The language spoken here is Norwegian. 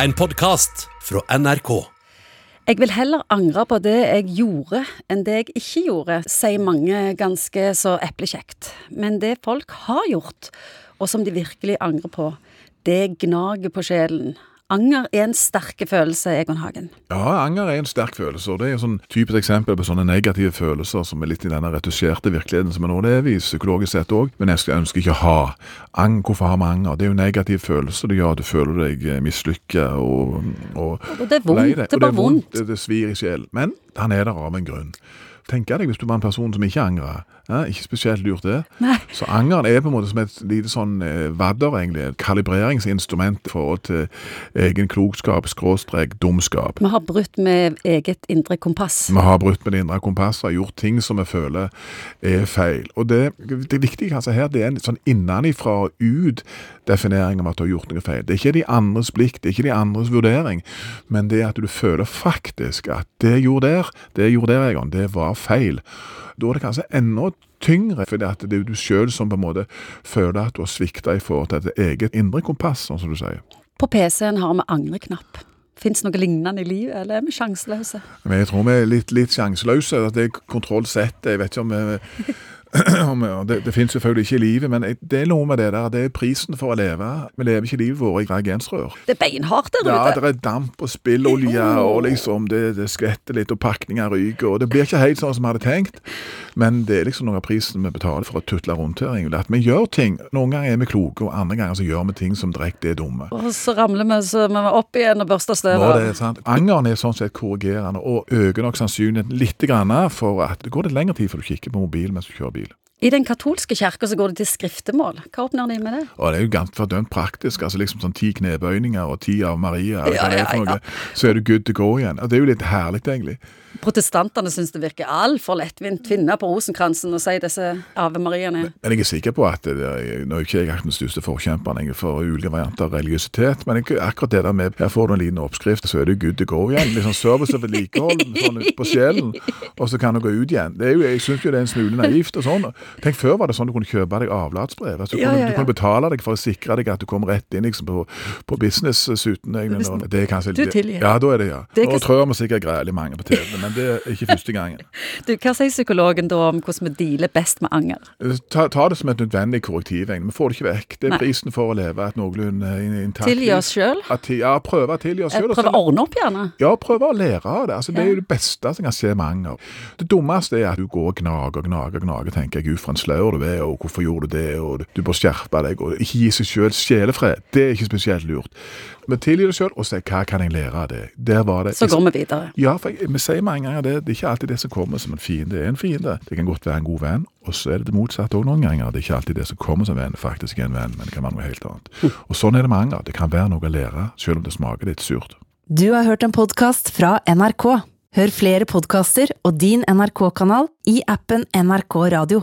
En podkast fra NRK. Jeg vil heller angre på det jeg gjorde, enn det jeg ikke gjorde, sier mange ganske så eplekjekt. Men det folk har gjort, og som de virkelig angrer på, det gnager på sjelen. Anger er en sterk følelse, Egon Hagen. Ja, anger er en sterk følelse, og det er en sånn typisk eksempel på sånne negative følelser som er litt i denne retusjerte virkeligheten som vi nå lever i, psykologisk sett òg, men jeg ønsker ikke å ha. Ang, hvorfor har vi anger? Det er jo en negativ følelse. Det gjør at du føler deg mislykka og, og, Og det er vondt, det er bare vondt. Det, det svir i sjelen. Men han er der av en grunn. Tenk deg hvis du var en person som ikke angra. Eh, ikke spesielt lurt det. Nei. Så angeren er på en måte som et lite sånn eh, vadder, egentlig. Et kalibreringsinstrument i forhold til egen klokskap, skråstrek, dumskap. Vi har brutt med eget indre kompass. Vi har brutt med det indre kompasset og gjort ting som vi føler er feil. Og det, det viktige altså her, det er en sånn innenifra og ut-definering av at du har gjort noe feil. Det er ikke de andres blikk, det er ikke de andres vurdering, men det er at du føler faktisk at det jeg gjorde der, det jeg gjorde der, Egon, det var feil. Da er det kanskje enda tyngre, fordi at det er jo du sjøl som på en måte føler at du har svikta i forhold til et eget indre kompass, sånn som du sier. På PC-en har vi angreknapp. Fins noe lignende i livet, eller er vi sjanseløse? Men jeg tror vi er litt, litt sjanseløse. At det er kontroll Z. Jeg vet ikke om vi det, det finnes selvfølgelig ikke i livet, men det er noe med det der. Det er prisen for å leve. Vi lever ikke livet vårt i reagensrør. Det er beinhardt der ute. Ja, det er damp og spillolje, og liksom det, det skvetter litt, og pakninger ryker, og det blir ikke helt sånn som vi hadde tenkt. Men det er liksom noe av prisen vi betaler for å tutle rundt her, Ingrid, At vi gjør ting. Noen ganger er vi kloke, og andre ganger så gjør vi ting som direkte er dumme. Og så ramler vi så vi opp igjen og børster støv Nå, av. det er sant. Angeren er sånn sett korrigerende, og øker nok sannsynligheten litt grann for at det går litt lengre tid før du kikker på mobilen mens du kjører bil. I den katolske kirka så går det til skriftemål. Hva oppnår de med det? Og det er jo ganske fordømt praktisk. altså liksom sånn Ti knebøyninger og ti av Maria, eller hva det er for noe. Så er du good to go igjen. Og Det er jo litt herlig, egentlig. Protestantene syns det virker altfor lettvint. Finne på rosenkransen og si disse Ave Mariaene. Men jeg er sikker på at det er, Nå er ikke jeg akkurat den største forkjemperen for ulike varianter av religiøsitet, men akkurat det der med her får du en liten oppskrift, så er du good to go igjen. Litt sånn service og vedlikehold sånn på sjelen, og så kan du gå ut igjen. Det jo, Jeg syns jo det er en smule naivt og sånn. Tenk Før var det sånn du kunne kjøpe deg avlatsbrev. Altså, du, Ja, kunne, ja, du kunne betale deg for å sikre deg at du kom rett inn liksom, på, på business-suiten. Det er kanskje Du tilgir. Ja, da er det, ja. Det Og ikke- trør vi sikkert grælig mange på TV, men det er ikke første gangen. Du, Hva sier psykologen da om hvordan vi dealer best med anger? Ta, ta det som et nødvendig korrektiv. Vi får det ikke vekk. Det er Nei. prisen for å leve et noenlunde eh, intakt Tilgi oss sjøl? Ja, prøve å tilgi oss sjøl. Prøve å ordne opp, gjerne? Ja, prøve å lære av det. Altså, det er jo det beste som kan skje med anger. Det dummeste er at du går og gnager og gnager, og gnager, tenker jeg, for en slaur du er, og hvorfor gjorde du det, og du bør skjerpe deg, og ikke gi seg sjøl sjelefred. Det er ikke spesielt lurt. Men tilgi deg sjøl og si hva kan jeg lære av det. Der var det. Så går vi videre. Ja, for jeg, vi sier mange ganger det. Det er ikke alltid det som kommer som en fiende. Det er en fiende. Det kan godt være en god venn, og så er det det motsatte òg noen ganger. Det er ikke alltid det som kommer som venn, faktisk er en venn, men det kan være noe helt annet. Og sånn er det med anger. Det kan være noe å lære, selv om det smaker litt surt. Du har hørt en podkast fra NRK. Hør flere podkaster og din NRK-kanal i appen NRK Radio.